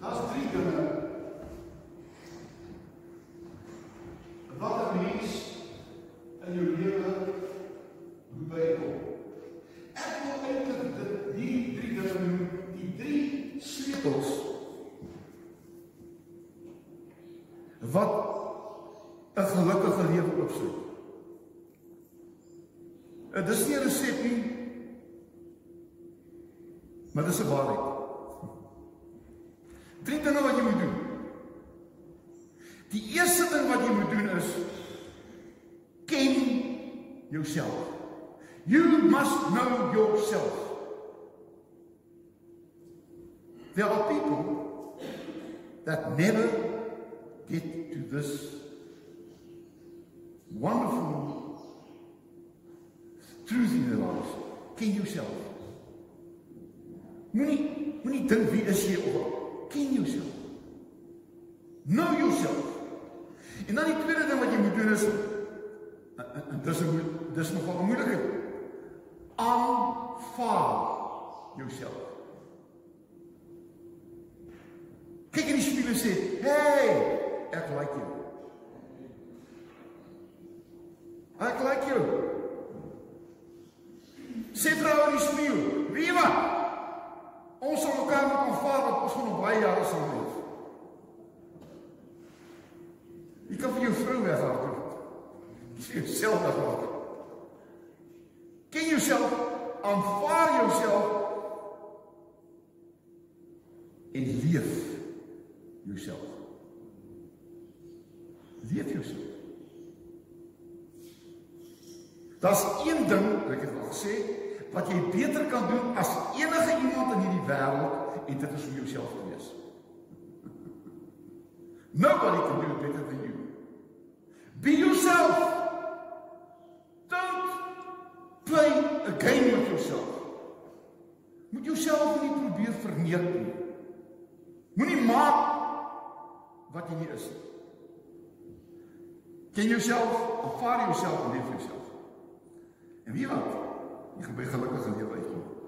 Daar's drie dinge wat 'n mens in jou lewe moet bykom. Ek wil eintlik dit die drie dinge noem, die drie sleutels wat 'n gelukkige lewe oopsluit. Dit is nie 'n resep nie, maar dis 'n waarheid. Drie dinge wat jy moet doen. Die eerste ding wat jy moet doen is ken jouself. You must know yourself. There are people that never get to this wonderful truth in their lives. Ken yourself. Moenie moenie dink wie is jy of ken En dan die tweede ding wat jy moet doen is en dis 'n dis nogal 'n moeilikheid. Aanvaar. Kyk in die spieël en sê, "Hey, ek like jou." Ek like jou. Sê vrou in die spieël, "Wie wat? Ons sal mekaar moet aanvaar nog leef." Jou vrou weghardloop. Jy jouself weghardloop. Ken jouself, aanvaar jouself en leef jouself. Leef jouself. Daar's een ding, ek het al gesê, wat jy beter kan doen as enige iemand in hierdie wêreld en dit is om jouself te wees. Nobody can do it better than you. Yourself. Don't play a game with yourself. Moet jouself nie probeer verneem nie. Moenie maak wat jy nie is nie. Ken jouself, aanvaar jouself en leef jouself. En wie wat? Jy gaan by gelukkige lewe uitkom.